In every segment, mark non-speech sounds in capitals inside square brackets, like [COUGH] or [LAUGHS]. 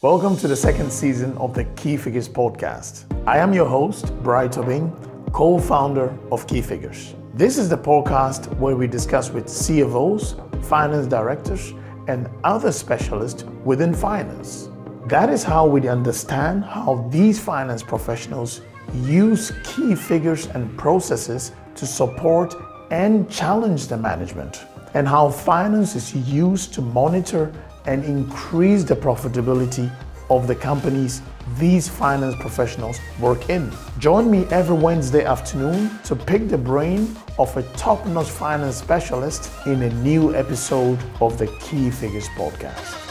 Welcome to the second season of the Key Figures podcast. I am your host, Bright Tobin, co founder of Key Figures. This is the podcast where we discuss with CFOs, finance directors, and other specialists within finance. That is how we understand how these finance professionals use key figures and processes to support and challenge the management, and how finance is used to monitor and increase the profitability of the companies these finance professionals work in. Join me every Wednesday afternoon to pick the brain of a top notch finance specialist in a new episode of the Key Figures podcast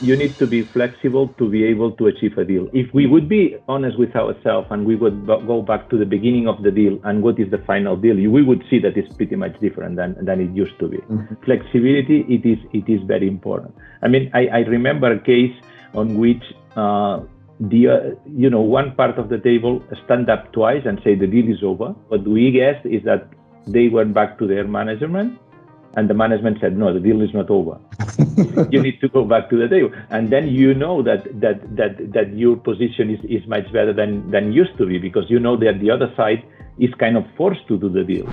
you need to be flexible to be able to achieve a deal. If we would be honest with ourselves and we would go back to the beginning of the deal and what is the final deal, we would see that it's pretty much different than, than it used to be. Mm-hmm. Flexibility, it is it is very important. I mean, I, I remember a case on which uh, the uh, you know one part of the table stand up twice and say the deal is over. What we guessed is that they went back to their management and the management said no the deal is not over. [LAUGHS] You need to go back to the table and then you know that that that that your position is, is much better than than used to be because you know that the other side is kind of forced to do the deal.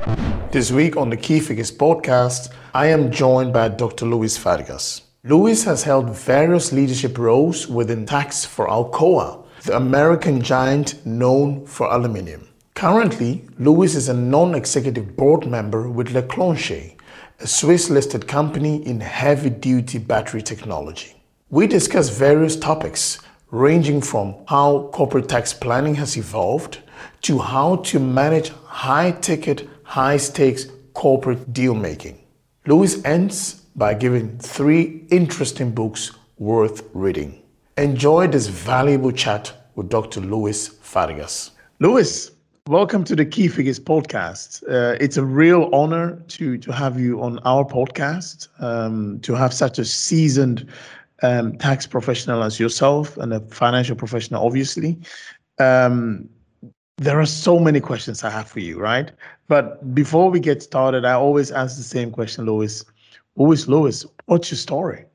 This week on the key figures podcast i am joined by dr lluis fargas lluis has held various leadership roles within tax for alcoa the american giant known for aluminium. Currently, Lluis is a non executive board member with Leclanché, a Swiss listed company in heavy duty battery technology. We discuss various topics ranging from how corporate tax planning has evolved to how to manage high ticket, high stakes corporate deal making. Lluis ends by giving three interesting books worth reading. Enjoy this valuable chat with Dr. Lluis Fargas. Lluis, Welcome to the Key Figures podcast. Uh, it's a real honor to to have you on our podcast. Um, to have such a seasoned um, tax professional as yourself and a financial professional, obviously. Um, there are so many questions I have for you, right? But before we get started, I always ask the same question, Lluis. Who is Lluis? What's your story?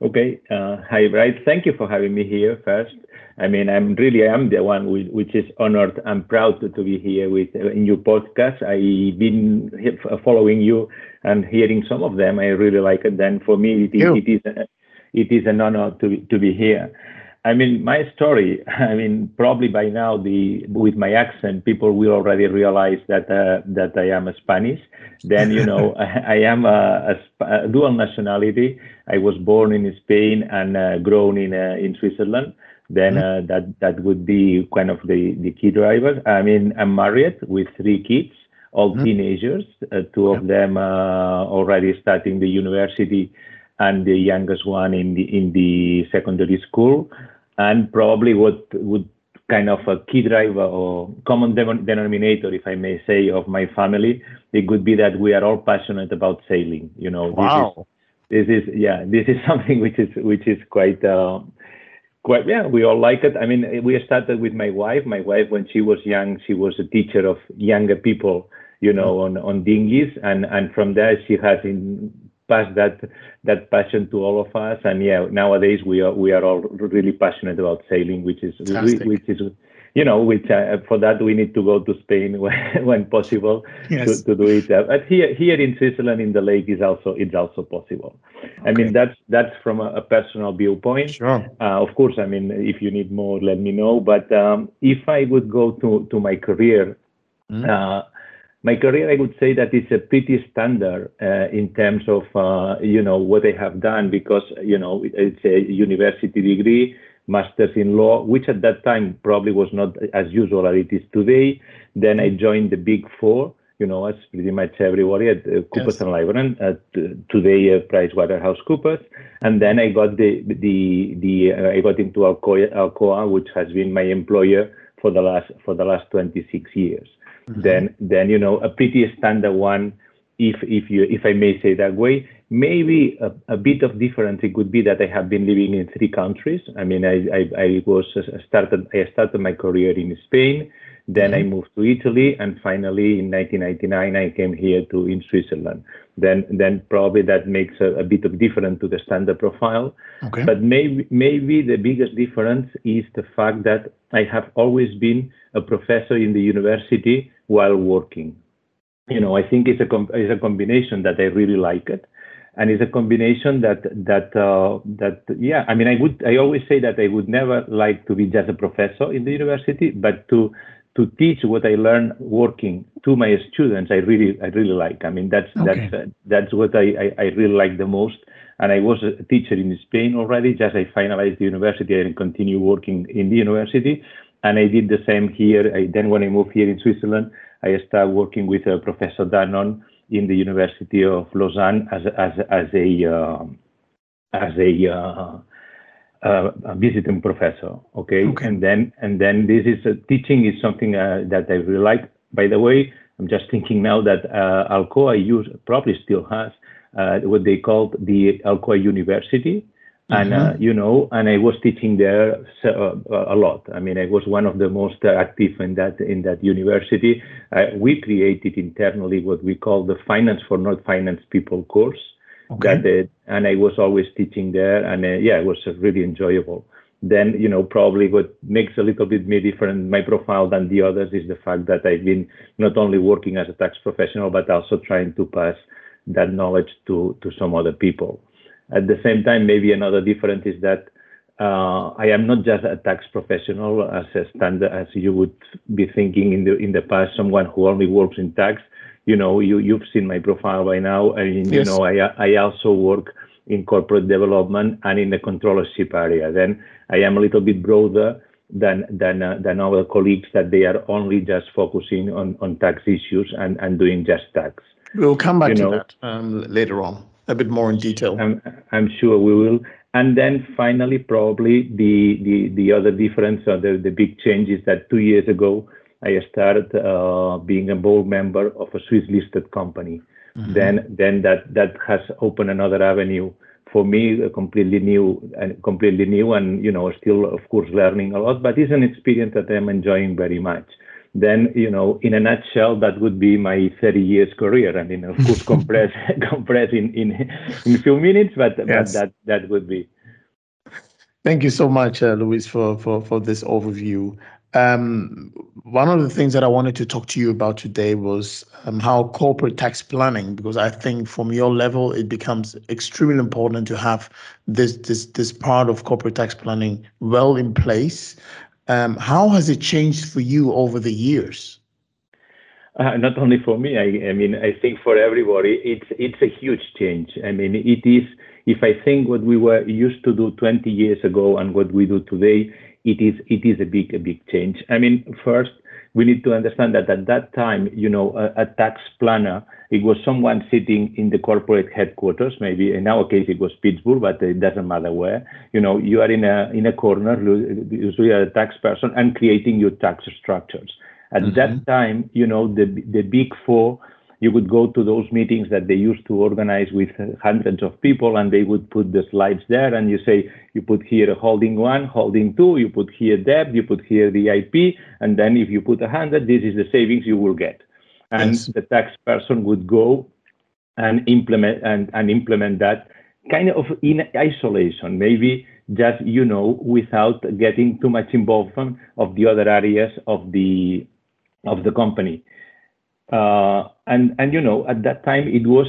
Okay. Uh, hi, Bright. Thank you for having me here first. I mean, I'm really I am the one which, which is honored and proud to, to be here with uh, in your podcast. I've been following you and hearing some of them. I really like it. Then for me, it, is, it is a, it is an honor to to be here. I mean, my story. [LAUGHS] I mean, probably by now, the with my accent, people will already realize that uh, that I am a Spanish. Then you know, [LAUGHS] I, I am a, a, a, dual nationality. I was born in Spain and uh, grown in uh, in Switzerland then mm-hmm. uh, that that would be kind of the the key driver. I mean, I'm married with three kids, all mm-hmm. teenagers. Uh, two of them uh, already starting the university, and the youngest one in the in the secondary school. And probably what would kind of a key driver or common denominator, if I may say, of my family, it could be that we are all passionate about sailing. You know, wow. this is this is yeah, this is [LAUGHS] something which is which is quite. Uh, quite yeah we all like it. I mean eh, we started with my wife. My wife when she was young she was a teacher of younger people you know mm-hmm. on on dinghies. And and from there she has in, passed that that passion to all of us. And yeah nowadays we are we are all really passionate about sailing which is Fantastic. which is you know, which uh, for that we need to go to Spain [LAUGHS] when, when possible yes. to, to do it. Uh, but here, here in Switzerland, in the lake, is also it's also possible. Okay. I mean, that's that's from a, a personal viewpoint. Sure. Uh, of course, I mean, if you need more, let me know. But um, if I would go to to my career. Mm. my career, I would say that it's a pretty standard uh, in terms of uh, you know what I have done because you know it's a university degree master's in law, which at that time probably was not as usual as it is today. Then I joined the Big Four, you know, as pretty much everybody at uh, Coopers yes. and Lybrand, at uh, today uh, PricewaterhouseCoopers, and then I got the the the uh, I got into Alcoa, Alcoa, which has been my employer for the last for the last 26 years. Mm-hmm. Then then you know a pretty standard one, if if you if I may say that way. Maybe a, a, bit of difference it could be that I have been living in three countries. I mean, I, I, I was uh, started I started my career in Spain, Then I moved to Italy, and finally in 1999 I came here to in Switzerland. Then then probably that makes a, a bit of difference to the standard profile. Okay. But maybe maybe the biggest difference is the fact that I have always been a professor in the university while working. You know, I think it's a com- it's a combination that I really like it. And it's a combination that that uh, that yeah i mean i would i always say that i would never like to be just a professor in the university but to to teach what i learn working to my students i really i really like. I mean that's okay. that's uh, that's what I, I, I really like the most. And i was a teacher in spain already just i finalized the university and continue working in the university. And i did the same here. I, then when i moved here in switzerland i started working with uh, professor danon in the University of Lausanne as as as a uh, as a, uh, uh, a visiting professor. Okay? okay, and then and then this is uh, teaching is something uh, that I really like. By the way, I'm just thinking now that uh, Alcoa use probably still has what they called the Alcoa University and uh, mm-hmm. you know and i was teaching there uh, a lot i mean i was one of the most active in that in that university uh, we created internally what we call the finance for not finance people course okay. that and i was always teaching there and uh, yeah it was really enjoyable then you know probably what makes a little bit me different my profile than the others is the fact that i've been not only working as a tax professional but also trying to pass that knowledge to to some other people at the same time, maybe another difference is that uh, I am not just a tax professional as a standard as you would be thinking in the in the past, someone who only works in tax. You know, you you've seen my profile by now. I mean, yes. you know, I I also work in corporate development and in the controllership area. Then I am a little bit broader than than uh, than our colleagues that they are only just focusing on on tax issues and and doing just tax. We'll come back you to know. that um, later on a bit more in detail. I'm, I'm sure we will. And then finally, probably the, the, the other difference or the, the big change is that two years ago, I started uh, being a board member of a Swiss listed company. Mm-hmm. Then, then that, that has opened another avenue for me, completely new and completely new, and you know, still of course learning a lot. But it's an experience that I'm enjoying very much then you know in a nutshell that would be my 30 years career. I mean of [LAUGHS] course compress [LAUGHS] compress in, in in a few minutes but, yes. but that that would be. Thank you so much uh, lluis for for for this overview. Um, one of the things that I wanted to talk to you about today was um, how corporate tax planning, because I think from your level, it becomes extremely important to have this this this part of corporate tax planning well in place um, how has it changed for you over the years? Uh, not only for me, I, I, mean, I think for everybody, it's it's a huge change. I mean, it is. If I think what we were used to do 20 years ago and what we do today, it is it is a big a big change. I mean, first we need to understand that at that time, you know, a, a, tax planner, it was someone sitting in the corporate headquarters. Maybe in our case, it was Pittsburgh, but it doesn't matter where. You know, you are in a in a corner, usually a tax person, and creating your tax structures. At mm-hmm. that time, you know, the the big four you would go to those meetings that they used to organize with hundreds of people and they would put the slides there and you say you put here a holding one holding two you put here debt you put here the ip and then if you put a hundred this is the savings you will get and yes. the tax person would go and implement and, and implement that kind of in isolation maybe just you know without getting too much involvement of the other areas of the of the company uh, and and you know at that time it was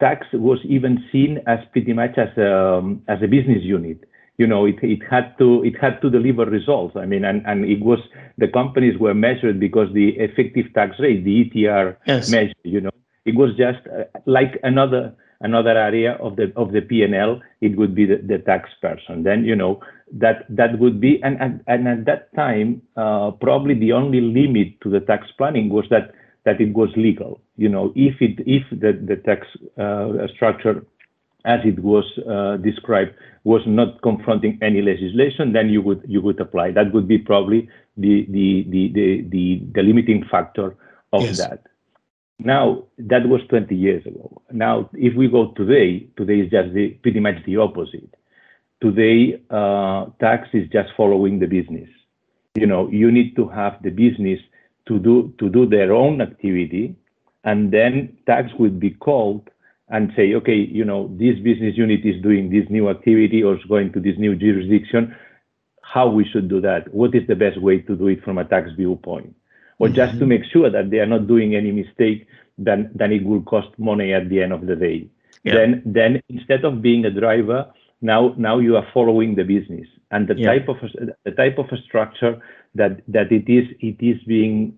tax was even seen as pretty much as a as a business unit. You know, it, it had to it had to deliver results. I mean, and, and it was the companies were measured because the effective tax rate, the ETR yes. measure. You know, it was just uh, like another another area of the of the P&L. It would be the, the tax person. Then you know that that would be and and, and at that time uh, probably the only limit to the tax planning was that that it was legal. You know, if it if the, the tax uh, structure as it was uh, described was not confronting any legislation, then you would you would apply. That would be probably the the the the, the, the limiting factor of yes. that. Now that was 20 years ago. Now, if we go today, today is just the, pretty much the opposite. Today, uh, tax is just following the business. You know, you need to have the business to do to do their own activity, and then tax would be called and say, okay, you know, this business unit is doing this new activity or is going to this new jurisdiction. How we should do that? What is the best way to do it from a tax viewpoint? Or mm-hmm. just to make sure that they are not doing any mistake, then then it will cost money at the end of the day. Yeah. Then then instead of being a driver, now now you are following the business and the yeah. type of the type of a structure that that it is it is being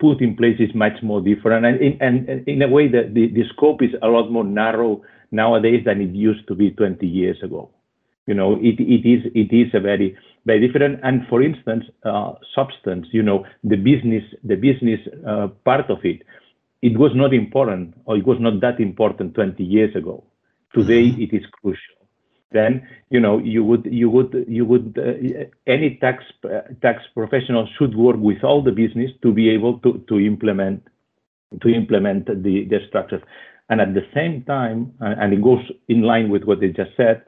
put in place is much more different. And in, and in a way, the, the, the scope is a lot more narrow nowadays than it used to be 20 years ago. You know, it, it is it is a very very different. And for instance, uh, substance. You know, the business the business uh, part of it, it was not important or it was not that important 20 years ago. Today, mm-hmm. it is crucial then you know you would you would you would uh, any tax uh, tax professional should work with all the business to be able to to implement to implement the the structures. And at the same time and it goes in line with what they just said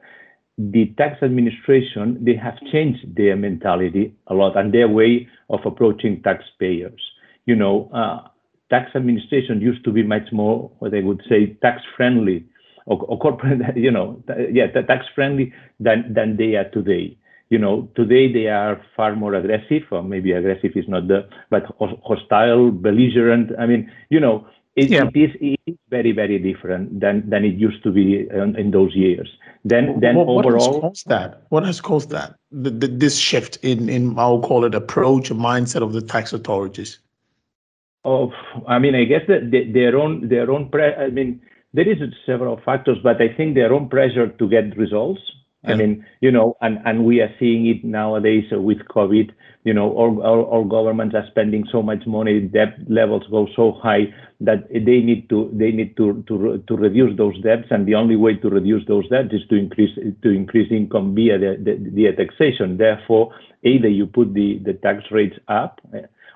the tax administration they have changed their mentality a lot and their way of approaching taxpayers. You know uh, tax administration used to be much more what they would say tax friendly or, or corporate, [LAUGHS] you know, yeah, tax friendly than than they are today. You know, today they are far more aggressive, or maybe aggressive is not the, but hostile, belligerent. I mean, you know, it, yeah. it is it is very very different than than it used to be in, in those years. Then then what, overall, what has caused that? What has caused that? The, the, this shift in in I'll call it approach, mindset of the tax authorities. Oh, I mean, I guess that their own their own. Pre- I mean, there is several factors, but I think their own pressure to get results. Yeah. I mean, you know, and, and we are seeing it nowadays with COVID. You know, all, all, all governments are spending so much money, debt levels go so high that they need to they need to to to reduce those debts, and the only way to reduce those debts is to increase to increase income via the, the, the taxation. Therefore, either you put the the tax rates up,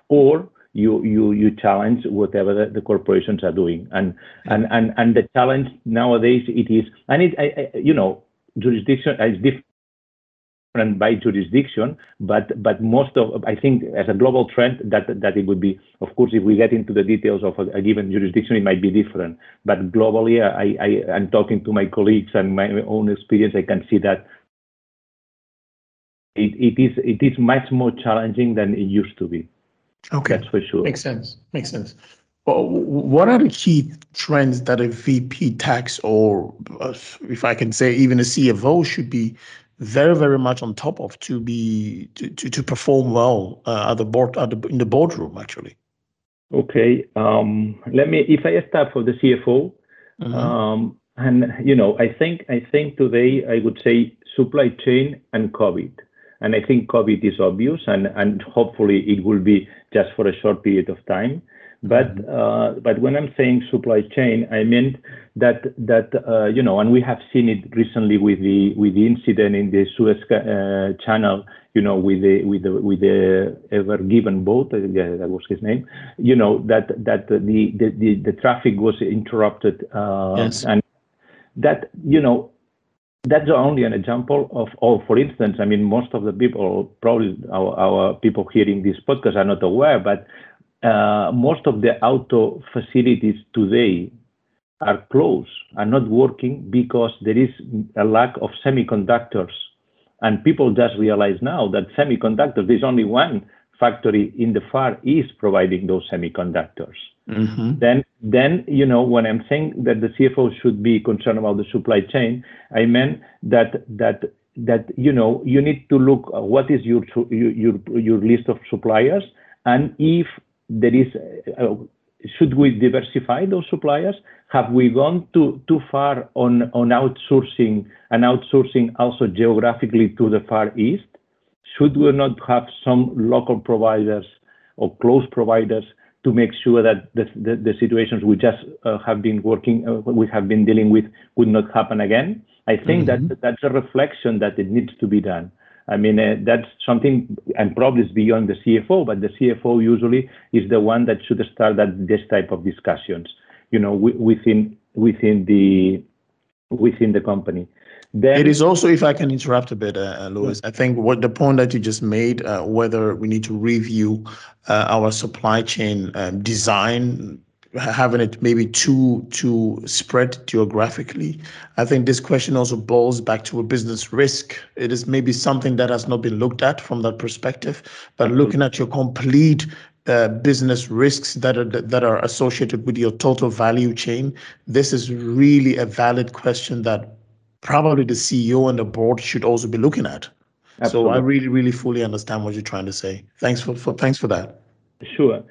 or you you you challenge whatever the, the corporations are doing. And and and and the challenge nowadays it is and it I, I, you know jurisdiction is different by jurisdiction but but most of i think as a global trend that that it would be of course if we get into the details of a, a given jurisdiction it might be different. But globally i i am talking to my colleagues and my own experience i can see that it, it is it is much more challenging than it used to be Okay. That's for sure. Makes sense. Makes sense. Well, what are the key trends that a VP tax or, uh, if I can say, even a CFO should be very, very much on top of to be to to, to perform well uh, at the board at the, in the boardroom actually? Okay. Um, let me. If I start for the CFO, mm-hmm. um, and you know, I think I think today I would say supply chain and COVID. And I think COVID is obvious, and, and hopefully it will be just for a short period of time. But mm-hmm. uh, but when I'm saying supply chain, I mean that that uh, you know, and we have seen it recently with the with the incident in the Suez uh, Channel, you know, with the with the with the Ever Given boat, uh, yeah, that was his name. You know that that the the the, the traffic was interrupted, uh, yes. and that you know that's only an example of, oh, for instance, I mean, most of the people, probably our, our people hearing this podcast are not aware, but uh, most of the auto facilities today are closed, are not working because there is a lack of semiconductors. And people just realize now that semiconductors, there's only one factory in the Far East providing those semiconductors. Mm-hmm. Then, then you know, when I'm saying that the CFO should be concerned about the supply chain, I meant that that that you know you need to look what is your your your list of suppliers, and if there is, uh, should we diversify those suppliers? Have we gone too too far on on outsourcing and outsourcing also geographically to the Far East? Should we not have some local providers or close providers to make sure that the, the, the situations we just uh, have been working, uh, we have been dealing with, would not happen again. I think mm-hmm. that that's a reflection that it needs to be done. I mean, uh, that's something, and probably is beyond the CFO, but the CFO usually is the one that should start that this type of discussions, you know, w- within within the within the company. Then, it is also, if I can interrupt a bit, uh, uh Lluis, I think what the point that you just made, uh, whether we need to review uh, our supply chain um, design, having it maybe too too spread geographically. I think this question also boils back to a business risk. It is maybe something that has not been looked at from that perspective, but looking at your complete uh, business risks that are that are associated with your total value chain. This is really a valid question that probably the CEO and the board should also be looking at. Absolutely. So I really, really fully understand what you're trying to say. Thanks for, for thanks for that. Sure.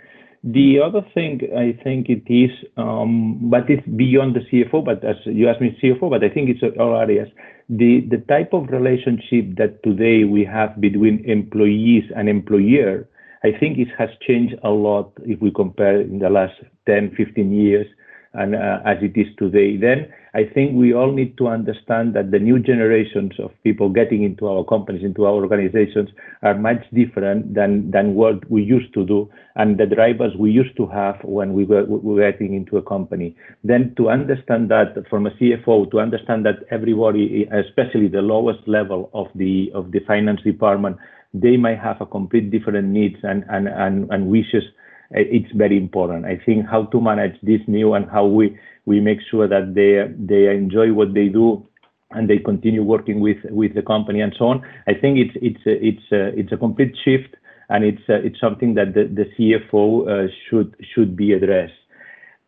The other thing I think it is, um, but it's beyond the CFO. But as you asked me, CFO, but I think it's all areas. The the type of relationship that today we have between employees and employer, I think it has changed a lot if we compare in the last 10, 15 years and uh, as it is today. Then I think we all need to understand that the new generations of people getting into our companies, into our organizations, are much different than than what we used to do and the drivers we used to have when we were, we were getting into a company. Then to understand that from a CFO, to understand that everybody, especially the lowest level of the of the finance department, they might have a complete different needs and and and, and wishes it's very important. I think how to manage this new and how we we make sure that they they enjoy what they do and they continue working with with the company and so on. I think it's it's a, it's a, it's a complete shift and it's a, it's something that the, the CFO uh, should should be addressed.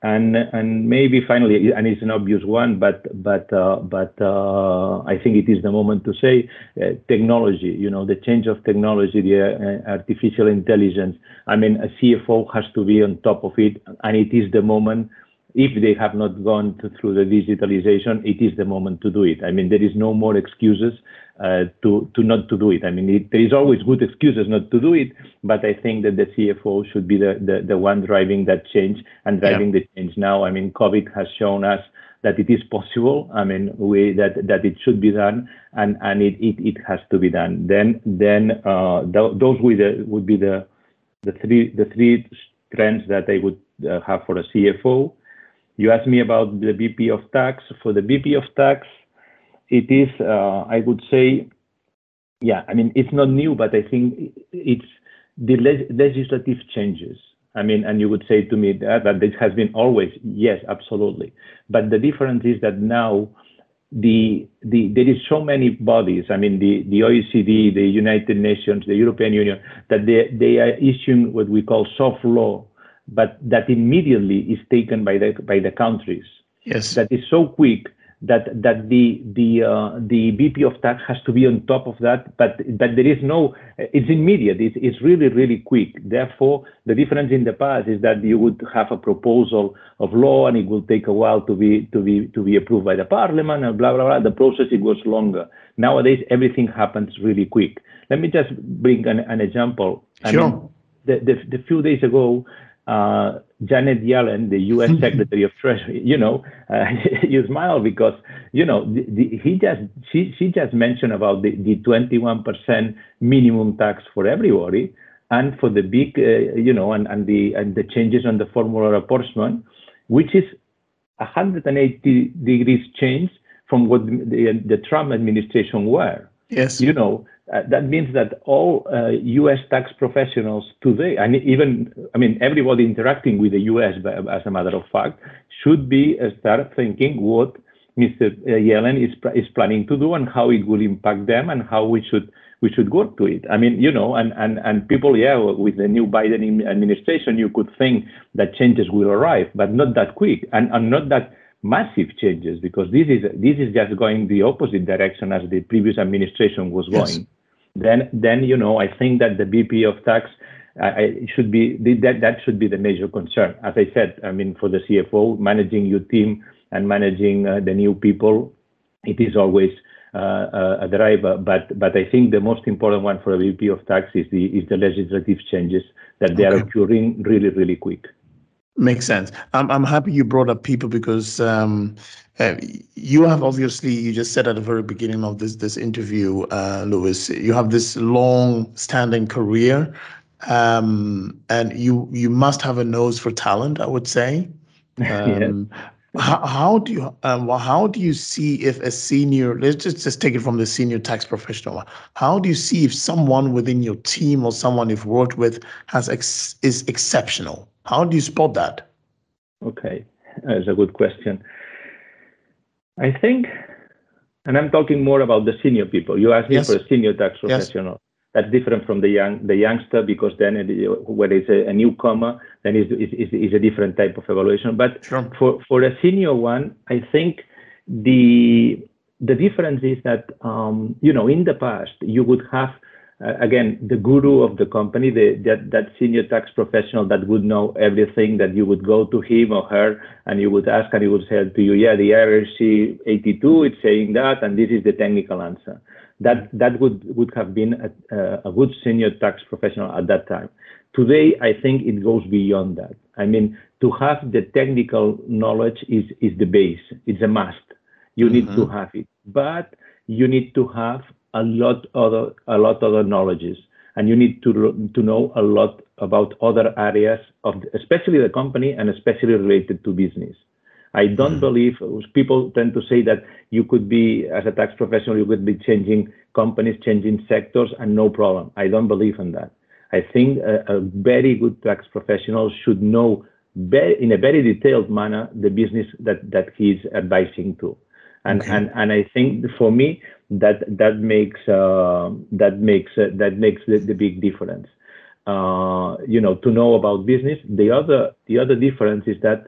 And and maybe finally, and it's an obvious one, but but uh, but uh, I think it is the moment to say uh, technology. You know, the change of technology, the uh, artificial intelligence. I mean, a CFO has to be on top of it, and it is the moment if they have not gone to, through the digitalization, it is the moment to do it. I mean, there is no more excuses uh, to to not to do it. I mean, it, there is always good excuses not to do it, but I think that the CFO should be the the, the one driving that change and driving yeah. the change now. I mean, COVID has shown us that it is possible. I mean, we that that it should be done, and and it it, it has to be done. Then then uh, th- those would the, would be the the three the three trends that I would uh, have for a CFO. You asked me about the VP of tax. For the VP of tax, it is, uh, I would say, yeah, I mean, it's not new, but I think it's the legislative changes. I mean, and you would say to me that, that this has been always, yes, absolutely. But the difference is that now the, the there is so many bodies, I mean, the, the OECD, the United Nations, the European Union, that they, they are issuing what we call soft law but that immediately is taken by the by the countries. Yes. That is so quick that that the the uh, the VP of tax has to be on top of that, but but there is no. It's immediate. It's it's really really quick. Therefore, the difference in the past is that you would have a proposal of law and it will take a while to be to be to be approved by the parliament and blah blah blah. The process it goes longer. Nowadays, everything happens really quick. Let me just bring an, an example. Sure. I mean, the, the, the few days ago, uh, Janet Yellen, the U.S. [LAUGHS] Secretary of Treasury, you know, uh, [LAUGHS] you smile because you know the, the, he just she she just mentioned about the the 21% minimum tax for everybody, and for the big uh, you know and and the and the changes on the formula apportionment, which is 180 degrees change from what the, the Trump administration were. Yes. You know, uh, that means that all uh, U.S. tax professionals today, and even, I mean, everybody interacting with the U.S. as a matter of fact, should be uh, start thinking what Mr. Uh, Yellen is is planning to do and how it will impact them and how we should we should work to it. I mean, you know, and and and people, yeah, with the new Biden administration, you could think that changes will arrive, but not that quick and, and not that massive changes because this is this is just going the opposite direction as the previous administration was going. Then then you know I think that the VP of tax uh, should be that that should be the major concern. As I said, I mean for the CFO managing your team and managing uh, the new people, it is always uh, a driver. But but I think the most important one for a VP of tax is the is the legislative changes that they okay. are occurring really really quick. Makes sense. I'm I'm happy you brought up people because um, uh, you have obviously you just said at the very beginning of this this interview, uh, Lluis, you have this long-standing career, um, and you you must have a nose for talent. I would say. [LAUGHS] Um, how, how do you um, well, how do you see if a senior let's just, just take it from the senior tax professional how do you see if someone within your team or someone you've worked with has ex, is exceptional how do you spot that? Okay that's a good question. I think and i'm talking more about the senior people. You asked me yes. for a senior tax professional. Yes that's different from the young the youngster because then it, when it's a, a newcomer then it's, it's, it's, a different type of evaluation. But sure. for for a senior one i think the the difference is that um, you know in the past you would have again the guru of the company the, that that senior tax professional that would know everything that you would go to him or her and you would ask and he would say to you yeah the IRC 82 it's saying that and this is the technical answer that that would would have been a, a good senior tax professional at that time. Today, I think it goes beyond that. I mean, to have the technical knowledge is is the base. It's a must. You need mm-hmm. to have it, but you need to have a lot other a lot other knowledges, and you need to to know a lot about other areas of, the, especially the company and especially related to business. I don't mm. believe people tend to say that you could be, as a tax professional, you could be changing companies, changing sectors, and no problem. I don't believe in that. I think a, a very good tax professional should know very, in a very detailed manner the business that, that he's advising to. And, okay. and, and I think for me, that, that makes, uh, that makes, uh, that makes the, the big difference. Uh, you know, to know about business. The other, the other difference is that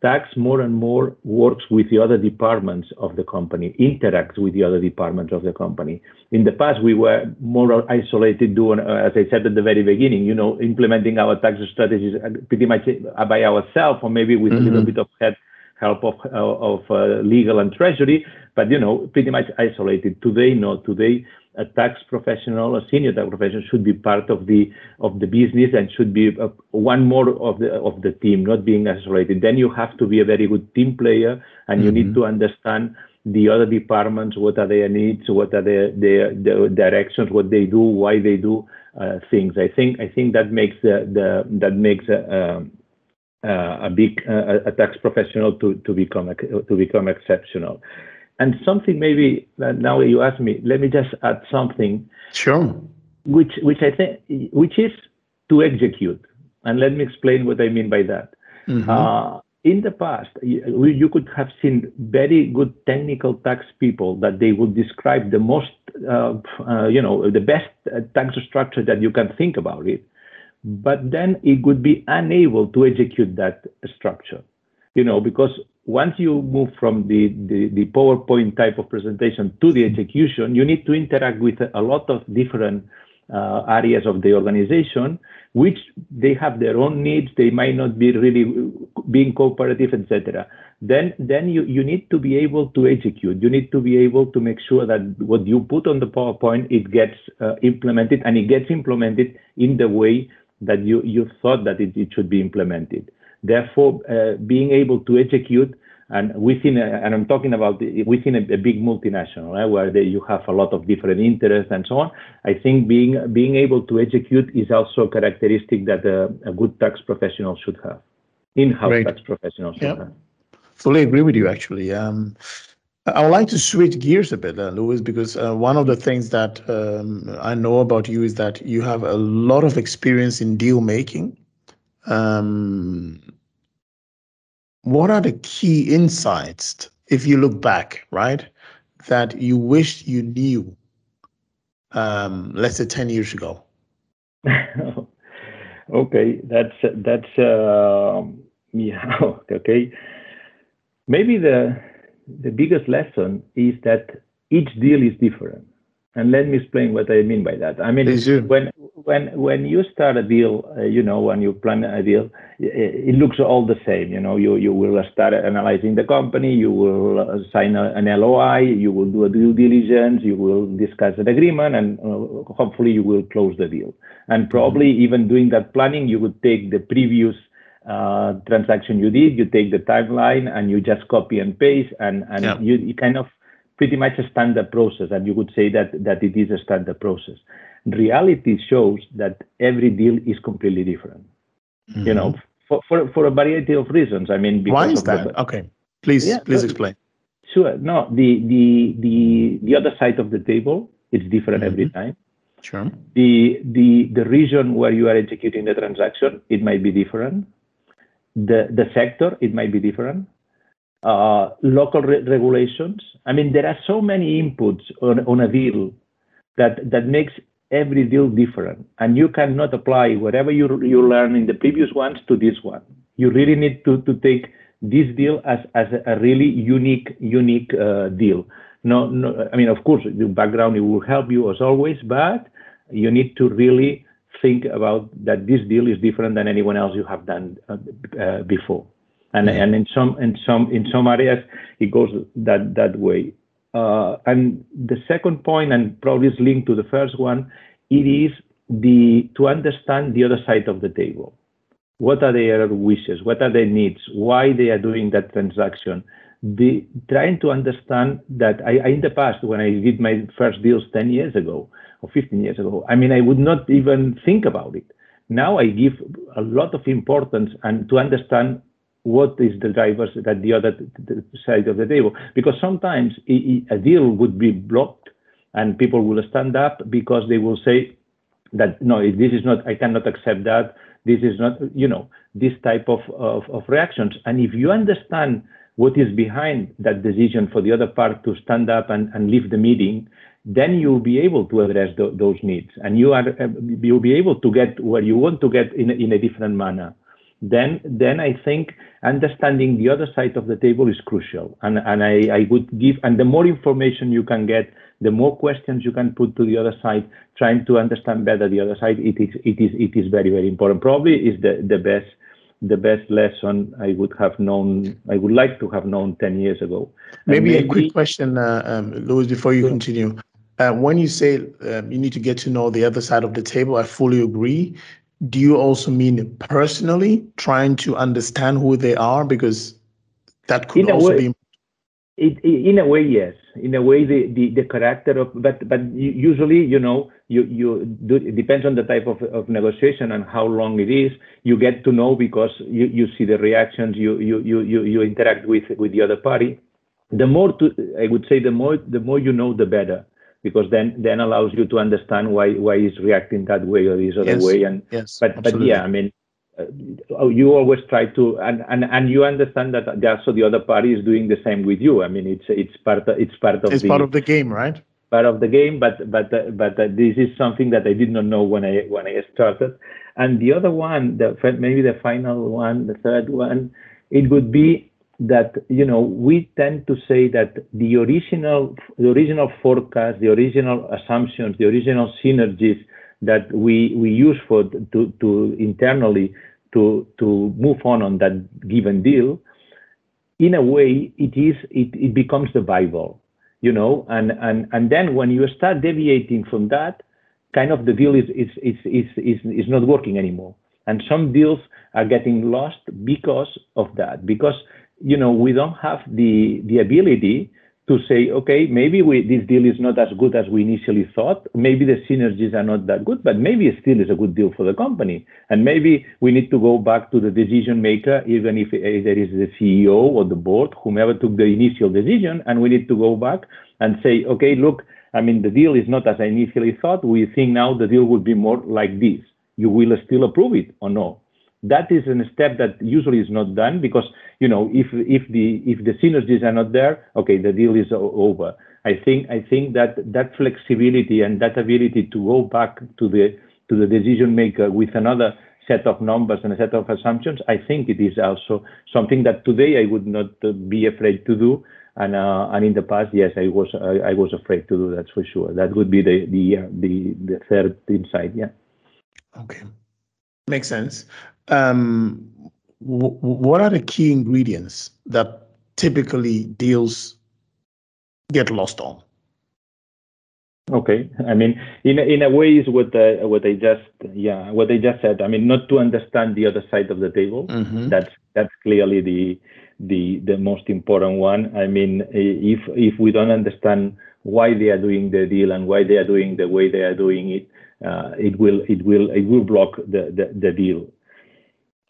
tax more and more works with the other departments of the company, interacts with the other departments of the company. In the past, we were more isolated, doing, uh, as I said at the very beginning, you know, implementing our tax strategies pretty much by ourselves, or maybe with mm-hmm. a little mm-hmm. bit of head, help of of uh, legal and treasury, but you know, pretty much isolated. Today, no. Today, a tax professional, a senior tax professional, should be part of the of the business and should be uh, one more of the of the team, not being isolated. Then you have to be a very good team player, and mm-hmm. you need mm-hmm. to understand the other departments, what are their needs, what are their their, their directions, what they do, why they do uh, things. I think I think that makes the, the that makes a, a, a big uh, a tax professional to to become to become exceptional. And something maybe now you ask me, let me just add something. Sure. Which which I think which is to execute, and let me explain what I mean by that. Mm-hmm. Uh, in the past, you, you, could have seen very good technical tax people that they would describe the most, uh, uh, you know, the best uh, tax structure that you can think about it, but then it would be unable to execute that structure, you know, because once you move from the, the, the, PowerPoint type of presentation to the execution, you need to interact with a lot of different uh, areas of the organization, which they have their own needs. They might not be really being cooperative, etc. Then, then you, you need to be able to execute. You need to be able to make sure that what you put on the PowerPoint it gets uh, implemented, and it gets implemented in the way that you you thought that it, it should be implemented. Therefore, uh, being able to execute and within, a, and I'm talking about within a, a big multinational, right, where they, you have a lot of different interests and so on. I think being being able to execute is also a characteristic that a, a good tax professional should have, in-house tax professional should yep. have. Fully agree with you, actually. Um, I would like to switch gears a bit, uh, Lluis, because uh, one of the things that um, I know about you is that you have a lot of experience in deal making. Um, what are the key insights, if you look back, right, that you wish you knew, um, let's say 10 years ago? [LAUGHS] okay, that's, that's, uh, [LAUGHS] yeah, okay. Maybe the, the biggest lesson is that each deal is different. And let me explain what I mean by that. I mean, when when when you start a deal, uh, you know, when you plan a deal, it, it, looks all the same. You know, you you will start analyzing the company, you will uh, sign a, an LOI, you will do a due diligence, you will discuss an agreement, and uh, hopefully you will close the deal. And probably mm-hmm. even doing that planning, you would take the previous uh, transaction you did, you take the timeline, and you just copy and paste, and and yeah. you, you kind of pretty much a standard process, and you would say that that it is a standard process. Reality shows that every deal is completely different. Mm-hmm. You know, for, for for a variety of reasons. I mean, why is that? The, okay. Please, yeah, please explain. Sure. No, the the the the other side of the table is different mm-hmm. every time. Sure. The the the region where you are executing the transaction, it might be different. The the sector, it might be different. Uh, local re- regulations. I mean, there are so many inputs on, on a deal that that makes every deal different, and you cannot apply whatever you you learn in the previous ones to this one. You really need to to take this deal as as a really unique unique uh, deal. No, no, I mean, of course, the background it will help you as always, but you need to really think about that this deal is different than anyone else you have done uh, uh, before. And and in some in some in some areas it goes that that way. Uh, and the second point, and probably is linked to the first one, it is the to understand the other side of the table what are their wishes, what are their needs, why they are doing that transaction. The, trying to understand that I, I, in the past, when I did my first deals 10 years ago or 15 years ago, I mean, I would not even think about it. Now I give a lot of importance and to understand what is the drivers that the other side of the table, because sometimes a deal would be blocked and people will stand up because they will say that no, this is not, I cannot accept that this is not, you know, this type of, of, of reactions. And if you understand what is behind that decision for the other part to stand up and, and leave the meeting, then you'll be able to address the, those needs and you are uh, you'll be able to get where you want to get in, in a different manner then then I think understanding the other side of the table is crucial. And and I, I would give and the more information you can get, the more questions you can put to the other side, trying to understand better the other side, it is it is it is very, very important. Probably is the, the best the best lesson I would have known, I would like to have known 10 years ago. Maybe, maybe, a quick question, uh, um, Lluis, before you continue. Uh, when you say um, you need to get to know the other side of the table, I fully agree. Do you also mean personally trying to understand who they are? Because that could also way, be it, in a way yes. In a way the, the, the character of but but usually you know you you do, it depends on the type of, of negotiation and how long it is. You get to know because you, you see the reactions you, you you you you interact with with the other party. The more to i would say the more the more you know the better because then then allows you to understand why why he's reacting that way or this other yes. way and yes, but absolutely. but yeah i mean uh, you always try to and, and and you understand that also the other party is doing the same with you i mean it's it's part of it's part of it's the, part of the game right part of the game but but uh, but uh, this is something that i did not know when i when i started and the other one the maybe the final one the third one it would be that you know we tend to say that the original the original forecast the original assumptions the original synergies that we we use for to to internally to to move on on that given deal in a way it is it, it becomes the bible you know? And and and then when you start deviating from that kind of the deal is is is is is, is not working anymore. And some deals are getting lost because of that because you know, we don't have the, the ability to say, okay, maybe we, this deal is not as good as we initially thought. Maybe the synergies are not that good, but maybe it still is a good deal for the company. And maybe we need to go back to the decision maker, even if eh, there is the CEO or the board, whomever took the initial decision, and we need to go back and say, okay, look, I mean, the deal is not as I initially thought. We think now the deal would be more like this. You will still approve it or no? That is a step that usually is not done because you know if if the if the synergies are not there okay the deal is over. I think i think that that flexibility and that ability to go back to the to the decision maker with another set of numbers and a set of assumptions i think it is also something that today i would not be afraid to do. And uh, and in the past yes i was I, I was afraid to do that for sure. That would be the the uh, the the third insight yeah. Okay. Makes sense um, w- what are the key ingredients that typically deals get lost on? Okay, I mean, in in a way, is what uh, what I just yeah what I just said. I mean, not to understand the other side of the table. Mm-hmm. That's that's clearly the the the most important one. I mean, if if we don't understand why they are doing the deal and why they are doing the way they are doing it, uh, it will it will it will block the, the, the deal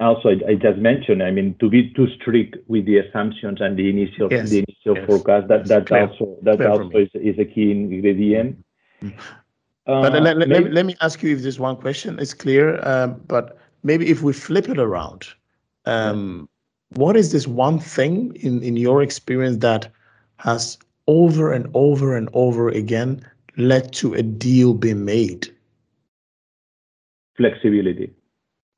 also I, just mentioned, I mean, to be too strict with the assumptions and the initial yes. the initial yes. forecast, that that also that also is, is a key ingredient. Mm-hmm. Uh, but let, let, let, me ask you if this one question is clear. Um, but maybe if we flip it around, um, yeah. what is this one thing in in your experience that has over and over and over again led to a deal being made? Flexibility.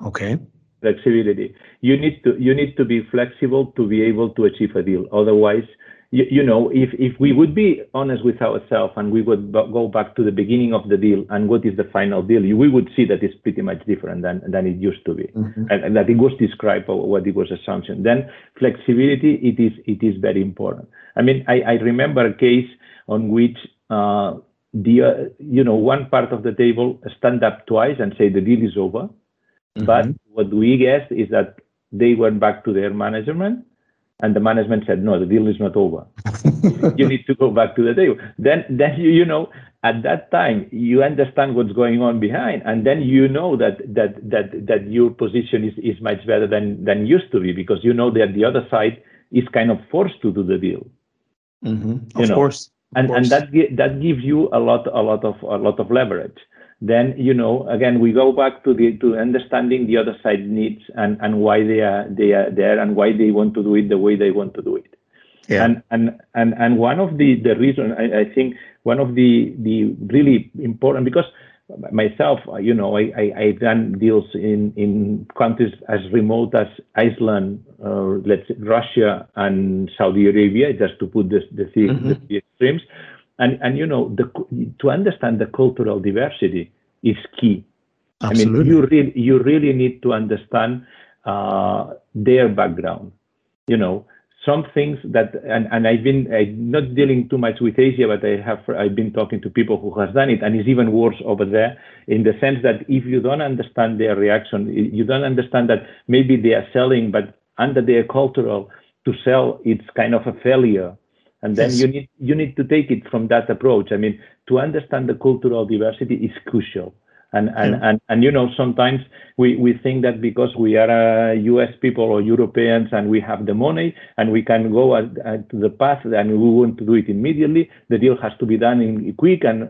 Okay flexibility. You need to you need to be flexible to be able to achieve a deal. Otherwise, you, you know, if if we would be honest with ourselves and we would go back to the beginning of the deal and what is the final deal, we would see that it's pretty much different than than it used to be, mm-hmm. and, and, that it was described or what it was assumption. Then flexibility it is it is very important. I mean, I, I remember a case on which. Uh, the uh, you know one part of the table stand up twice and say the deal is over Mm-hmm. But what we guessed is that they went back to their management and the management said, no, the deal is not over. [LAUGHS] you need to go back to the table. Then, then you, you know, at that time, you understand what's going on behind, and then you know that that that that your position is, is much better than than used to be because you know that the other side is kind of forced to do the deal. Mm-hmm. Of course. Of and course. and that that gives you a lot a lot of a lot of leverage then you know again we go back to the to understanding the other side needs and and why they are they are there and why they want to do it the way they want to do it yeah. and and and and one of the the reason I, I think one of the the really important because myself you know I, I i've done deals in in countries as remote as iceland uh, let's say russia and saudi arabia just to put this the, the, mm-hmm. the extremes and and you know the to understand the cultural diversity is key. Absolutely. i mean you really you really need to understand uh, their background. You know some things that and, and I've been I'm not dealing too much with Asia, but I have I've been talking to people who has done it, and it's even worse over there in the sense that if you don't understand their reaction, you don't understand that maybe they are selling, but under their cultural to sell, it's kind of a failure and then yes. you need you need to take it from that approach i mean to understand the cultural diversity is crucial and and, yeah. and, and you know sometimes we, we think that because we are uh, us people or europeans and we have the money and we can go at, at to the path and we want to do it immediately the deal has to be done in quick and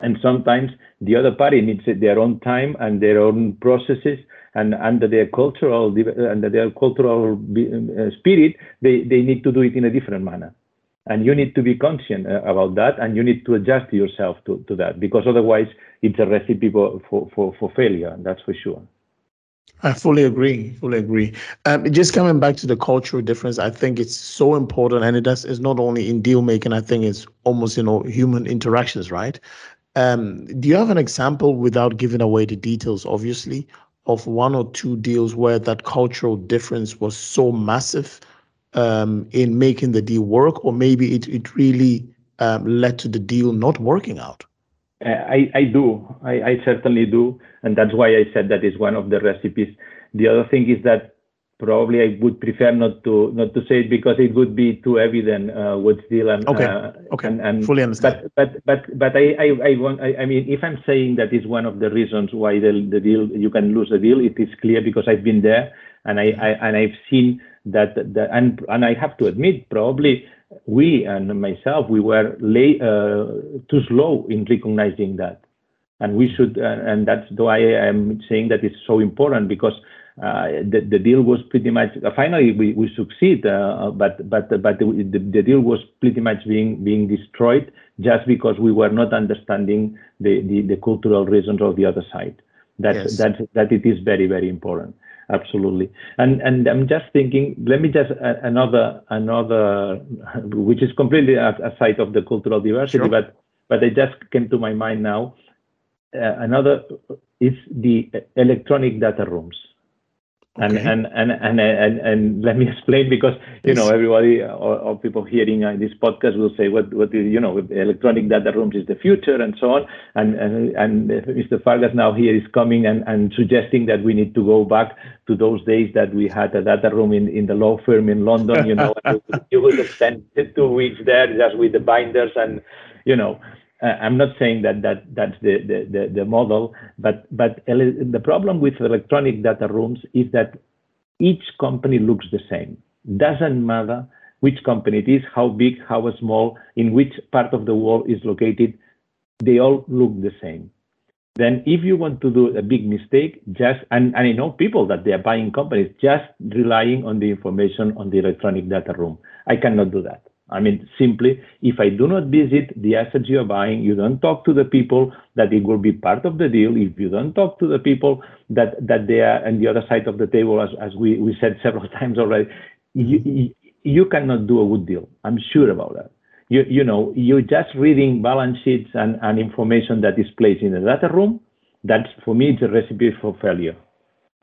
and sometimes the other party needs their own time and their own processes and under their cultural under their cultural uh, spirit they, they need to do it in a different manner and you need to be conscious uh, about that and you need to adjust yourself to, to that because otherwise it's a recipe for, for, for failure that's for sure I fully agree. Fully agree. Um, just coming back to the cultural difference, I think it's so important, and it does. It's not only in deal making. I think it's almost you know human interactions, right? Um, do you have an example, without giving away the details, obviously, of one or two deals where that cultural difference was so massive um, in making the deal work, or maybe it, it really um, led to the deal not working out? Uh, I, I do. I, I certainly do. And that's why I said that is one of the recipes. The other thing is that probably I would prefer not to not to say it because it would be too evident uh, what's deal and okay uh, okay and, and, fully understand. But but but but I I, I want I, I, mean if I'm saying that is one of the reasons why the the deal you can lose the deal it is clear because I've been there and I, I and I've seen that, that and and I have to admit probably we and myself we were late, uh, too slow in recognizing that. And we should uh, and that's why i'm saying that it's so important because uh, the, the deal was pretty much uh, finally we, we succeed uh, but but but the, the, deal was pretty much being being destroyed just because we were not understanding the, the, the cultural reasons of the other side. That yes. that that it is very very important absolutely. And and i'm just thinking let me just uh, another another which is completely aside of the cultural diversity sure. but but it just came to my mind now. Uh, another is the electronic data rooms and, okay. and, and, and, and, and, let me [LAUGHS] explain because, you know, everybody or, or people hearing uh, this podcast will say, what, what is, you know, electronic data rooms is the future and so on. And, and, and Mr. Fargas now here is coming and, and suggesting that we need to go back to those days that we had a data room in, in the law firm in London, you know, [LAUGHS] you would spend two weeks there just with the binders and, you know, uh, Uh, I'm not saying that that that's the, the, the, the model, but but the problem with electronic data rooms is that each company looks the same. Doesn't matter which company it is, how big, how small, in which part of the world is located, they all look the same. Then if you want to do a big mistake, just, and, and I know people that they are buying companies just relying on the information on the electronic data room. I cannot do that. I mean, simply, if I do not visit the assets you're buying, you don't talk to the people that it will be part of the deal. If you don't talk to the people that, that they are on the other side of the table, as, as we, we said [LAUGHS] several times already, you, you cannot do a good deal. I'm sure about that. You, you know, you're just reading balance sheets and, and information that is placed in the data room. That's, for me, it's a recipe for failure.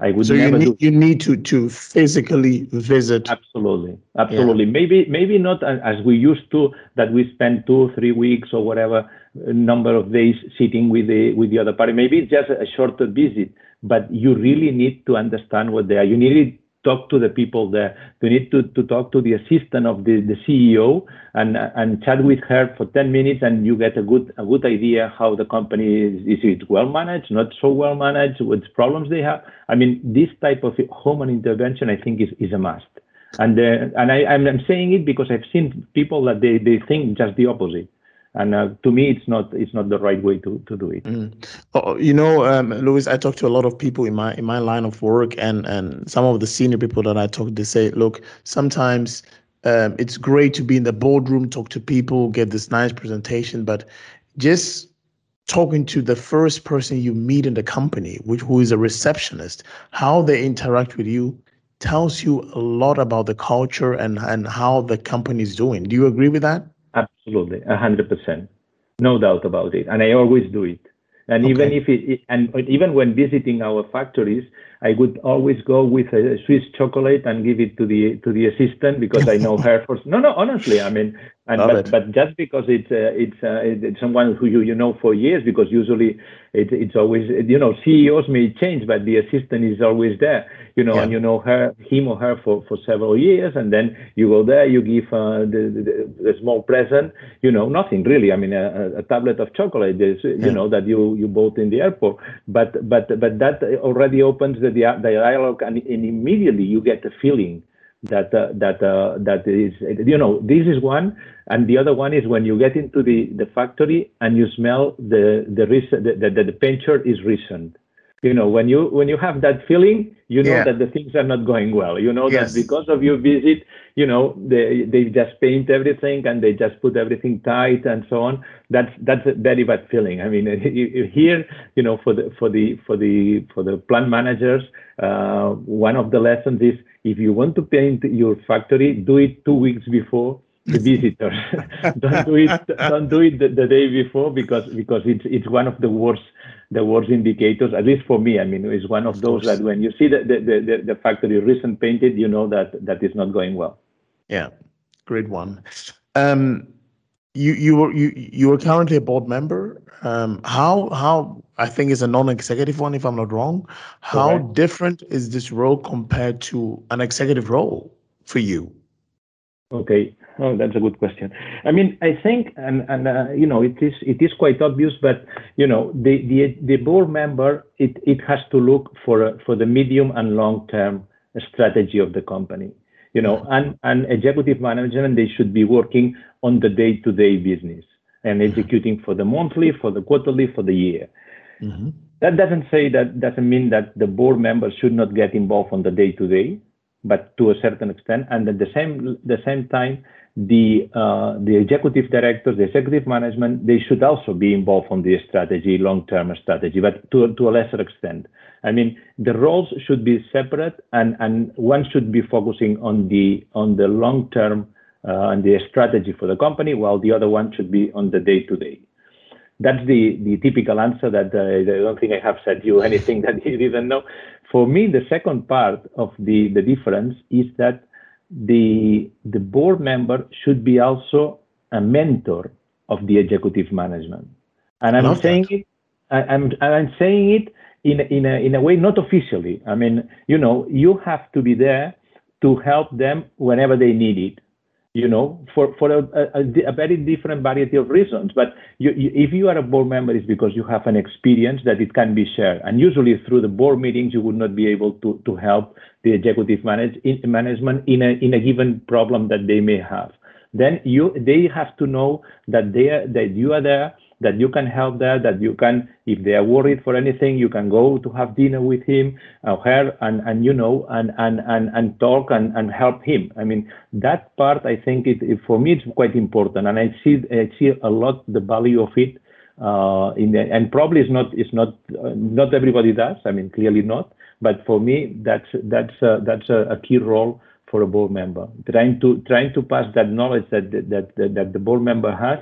I would so you need, you need to to physically visit. Absolutely, absolutely. Yeah. Maybe maybe not as we used to that we spend two three weeks or whatever number of days sitting with the with the other party. Maybe it's just a shorter visit, but you really need to understand what they are. You need talk to the people there. You need to, to talk to the assistant of the, the CEO and and chat with her for 10 minutes and you get a good a good idea how the company is, is it well managed, not so well managed, what problems they have. I mean, this type of human intervention I think is, is a must. And uh, and I, I'm saying it because I've seen people that they, they think just the opposite and uh, to me it's not it's not the right way to, to do it. Mm. oh, you know um, Lluis I talk to a lot of people in my in my line of work and and some of the senior people that I talk they say look sometimes um, it's great to be in the boardroom talk to people get this nice presentation but just talking to the first person you meet in the company which who is a receptionist how they interact with you tells you a lot about the culture and and how the company is doing. Do you agree with that Absolutely, a hundred percent, no doubt about it. And I always do it. And okay. even if it, and even when visiting our factories, I would always go with a Swiss chocolate and give it to the to the assistant because I know her for. No, no, honestly, I mean, and but, but just because it's uh, it's uh, it's someone who you you know for years because usually it, it's always you know CEOs may change but the assistant is always there you know yeah. and you know her him or her for for several years and then you go there you give uh, the, the, the small present you know nothing really I mean a, a tablet of chocolate is, yeah. you know that you you bought in the airport but but but that already opens the, the dialogue and, and immediately you get the feeling that uh, that uh, that is you know this is one and the other one is when you get into the the factory and you smell the the the, the, the paint shirt is recent you know when you when you have that feeling you know yeah. that the things are not going well you know yes. that because of your visit you know they they just paint everything and they just put everything tight and so on. That's that's a very bad feeling. I mean [LAUGHS] here you know for the for the for the for the plant managers uh, one of the lessons is if you want to paint your factory do it two weeks before the [LAUGHS] visitors [LAUGHS] don't do it don't do it the, the, day before because because it's it's one of the worst the worst indicators at least for me i mean it's one of, of those course. that when you see the the, the, the factory recent painted you know that that is not going well. Yeah. Great one. Um you you were you you are currently a board member. Um how how i think is a non-executive one if i'm not wrong. How okay. different is this role compared to an executive role for you? Okay Oh, that's a good question. I mean, I think, and and uh, you know, it is it is quite obvious, but you know, the the the board member it it has to look for a, for the medium and long term strategy of the company. You know, and and executive management they should be working on the day to day business and executing for the monthly, for the quarterly, for the year. Mm-hmm. That doesn't say that doesn't mean that the board members should not get involved on the day to day, but to a certain extent, and at the same the same time the uh, the executive directors, the executive management, they should also be involved on the strategy, long-term strategy, but to to a lesser extent. I mean, the roles should be separate, and and one should be focusing on the on the long-term uh, and the strategy for the company, while the other one should be on the day-to-day. That's the the typical answer. That uh, I don't think I have said you [LAUGHS] anything that you didn't know. For me, the second part of the the difference is that the, the board member should be also a mentor of the executive management. And I'm saying that. it, I, I'm, I'm saying it in, in, a, in a way not officially. I mean, you know, you have to be there to help them whenever they need it. You know, for, for a, a, a very different variety of reasons. But you, you, if you are a board member, it's because you have an experience that it can be shared. And usually through the board meetings, you would not be able to, to help the executive manage, in, management in a, in a given problem that they may have. Then you, they have to know that they are, that you are there that you can help there, that you can, if they are worried for anything, you can go to have dinner with him or her and, and you know, and, and, and, and talk and, and help him. I mean, that part, I think it, it for me, it's quite important. And I see, I see a lot the value of it. Uh, in the, and probably it's not, it's not, uh, not everybody does. I mean, clearly not. But for me, that's, that's, that's a, a key role for a board member, trying to trying to pass that knowledge that that that, that the board member has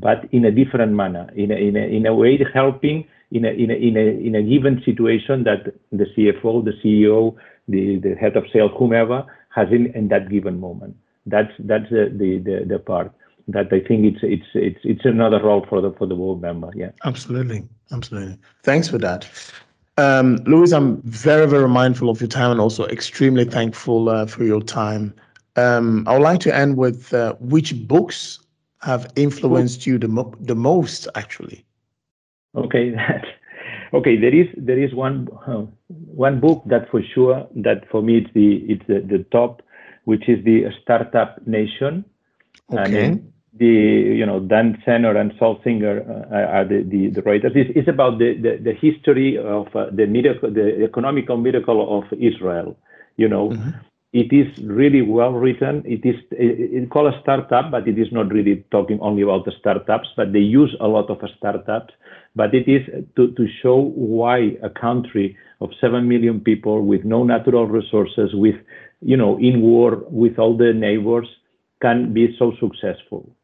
but in a different manner, in a, in a, in a way helping in a, in, a, in, a, in a given situation that the CFO, the CEO, the, the head of sales, whomever, has in, in that given moment. That's, that's the, the, the, the part that I think it's it's it's it's another role for the for the board member. Yeah. Absolutely, absolutely. Thanks for that, um, Lluis. I'm very very mindful of your time and also extremely thankful uh, for your time. Um, I would like to end with uh, which books have influenced you the, mo- the most actually okay [LAUGHS] okay there is there is one uh, one book that for sure that for me it's the it's the, the top which is the startup nation okay. and the you know Dan Senor and Saul Singer uh, are the, the, the writers. It's, it's about the, the, the history of uh, the miracle, the economical miracle of Israel. You know, mm-hmm it is really well written. It is it, it's called a startup, but it is not really talking only about the startups, but they use a lot of startups. But it is to, to show why a country of seven million people with no natural resources, with you know in war with all the neighbors, can be so successful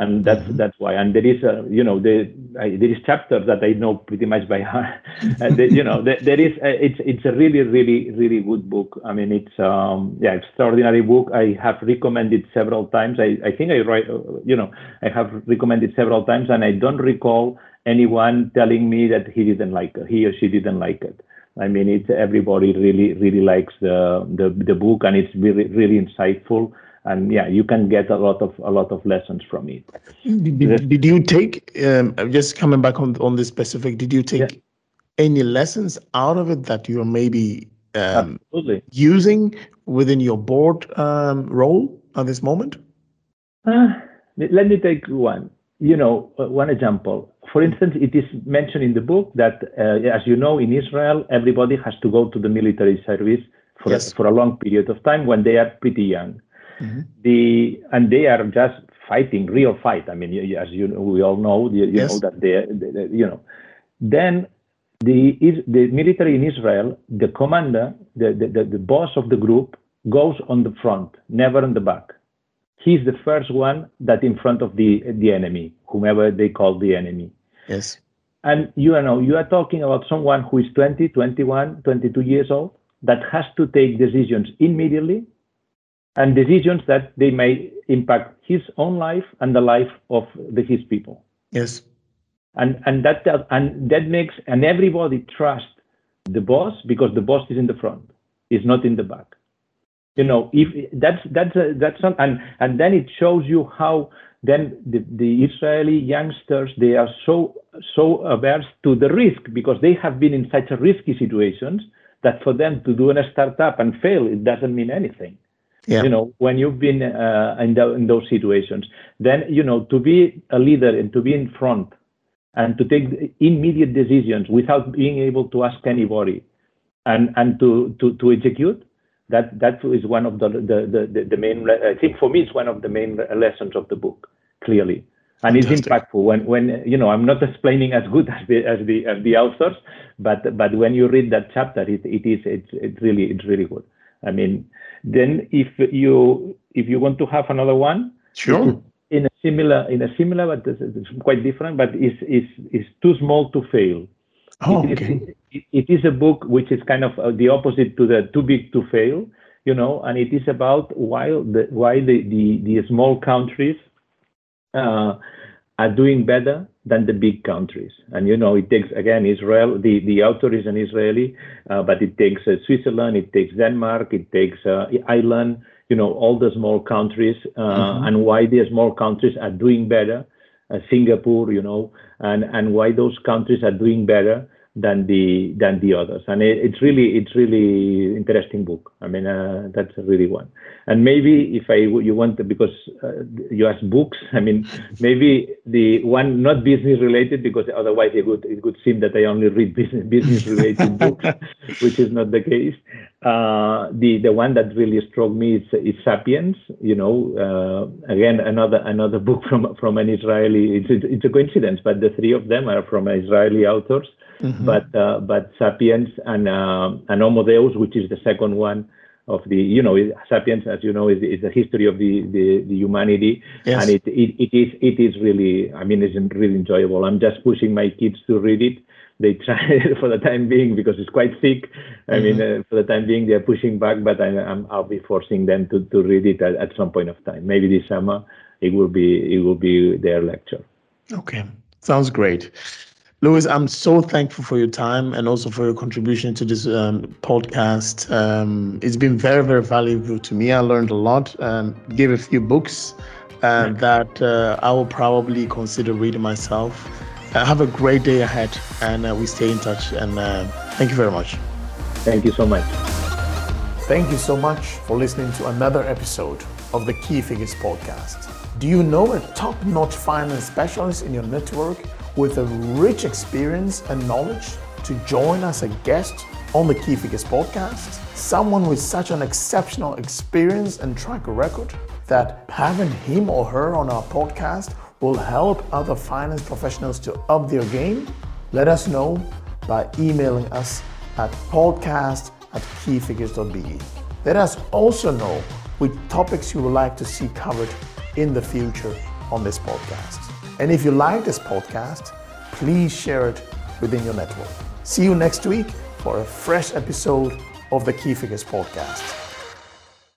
and that's mm-hmm. that's why. And there is a you know there I, there is chapters that i know pretty much by heart. [LAUGHS] And the, you know there, there is a, it's it's a really really really good book. I mean it's um yeah extraordinary book. I have recommended several times. I i think i write you know i have recommended several times and i don't recall anyone telling me that he didn't like it he or she didn't like it. I mean, it's everybody really, really likes the the, the book, and it's really, really insightful and yeah you can get a lot of a lot of lessons from it. Did, did you take um, just coming back on on this specific did you take yeah. any lessons out of it that you're maybe um, using within your board um, role at this moment? Uh, let me take one. You know uh, one example. For instance it is mentioned in the book that uh, as you know in israel everybody has to go to the military service for, yes. a, for a long period of time when they are pretty young Mm-hmm. The and they are just fighting real fight. I mean, as you know, we all know, you, you yes. know that they, they, you know. Then the the military in Israel, the commander, the, the, the boss of the group, goes on the front, never on the back. He's the first one that in front of the the enemy, whomever they call the enemy. Yes. And you know, you are talking about someone who is 20, 21, 22 years old that has to take decisions immediately and decisions that they may impact his own life and the life of the, his people. Yes. And and that and that makes and everybody trust the boss because the boss is in the front, is not in the back. You know, if that's that's a, that's not, and and then it shows you how then the, the Israeli youngsters they are so so averse to the risk because they have been in such a risky situations that for them to do a startup and fail it doesn't mean anything yeah. you know when you've been uh, in, the, in those situations then you know to be a leader and to be in front and to take immediate decisions without being able to ask anybody and and to to, to execute that that is one of the the, the the main i think for me it's one of the main lessons of the book clearly and Fantastic. it's impactful when when you know i'm not [LAUGHS] explaining as good as the as the as the authors but but when you read that chapter it, it is it's, it's really it's really good i mean then if you if you want to have another one, sure. In a similar in a similar but it's quite different, but it's is is too small to fail. Oh, it okay. Is, it, it is a book which is kind of uh, the opposite to the too big to fail, you know, and it is about why the why the the, the small countries uh, are doing better than the big countries. And you know, it takes again Israel. The the author is an Israeli, uh, but it takes uh, Switzerland, it takes Denmark, it takes uh, Ireland, you know, all the small countries uh, mm-hmm. and why the small countries are doing better, uh, Singapore, you know, and, and why those countries are doing better than the than the others. And it, it's really it's really interesting book. I mean uh, that's really one. And maybe if i you want to, because uh, you ask books i mean [LAUGHS] maybe the one not business related because otherwise it would it would seem that i only read business business related [LAUGHS] books which is not the case. Uh, the the one that really struck me is, is sapiens you know uh, again another another book from from an israeli it's, it's a coincidence but the three of them are from israeli authors Mm-hmm. But uh, but Sapiens and uh, and Homo Deus, which is the second one of the you know Sapiens, as you know, is, is the history of the the, the humanity, yes. and it, it it is it is really I mean it's really enjoyable. I'm just pushing my kids to read it. They try [LAUGHS] for the time being because it's quite thick. I mm-hmm. mean, uh, for the time being, they're pushing back, but I, am I'll be forcing them to, to read it at, at some point of time. Maybe this summer, it will be it will be their lecture. Okay, sounds great. Lluis, I'm so thankful for your time and also for your contribution to this um, podcast. Um, it's been very, very valuable to me. I learned a lot, um, gave a few books uh, that uh, I will probably consider reading myself. Uh, have a great day ahead, and uh, we stay in touch. And uh, thank you very much. Thank you so much. Thank you so much for listening to another episode of the Key Figures podcast. Do you know a top notch finance specialist in your network? With a rich experience and knowledge to join us as a guest on the Key Figures podcast. Someone with such an exceptional experience and track record that having him or her on our podcast will help other finance professionals to up their game. Let us know by emailing us at podcast at keyfigures.be. Let us also know which topics you would like to see covered in the future on this podcast. And if you like this podcast, please share it within your network. See you next week for a fresh episode of the Key Figures Podcast.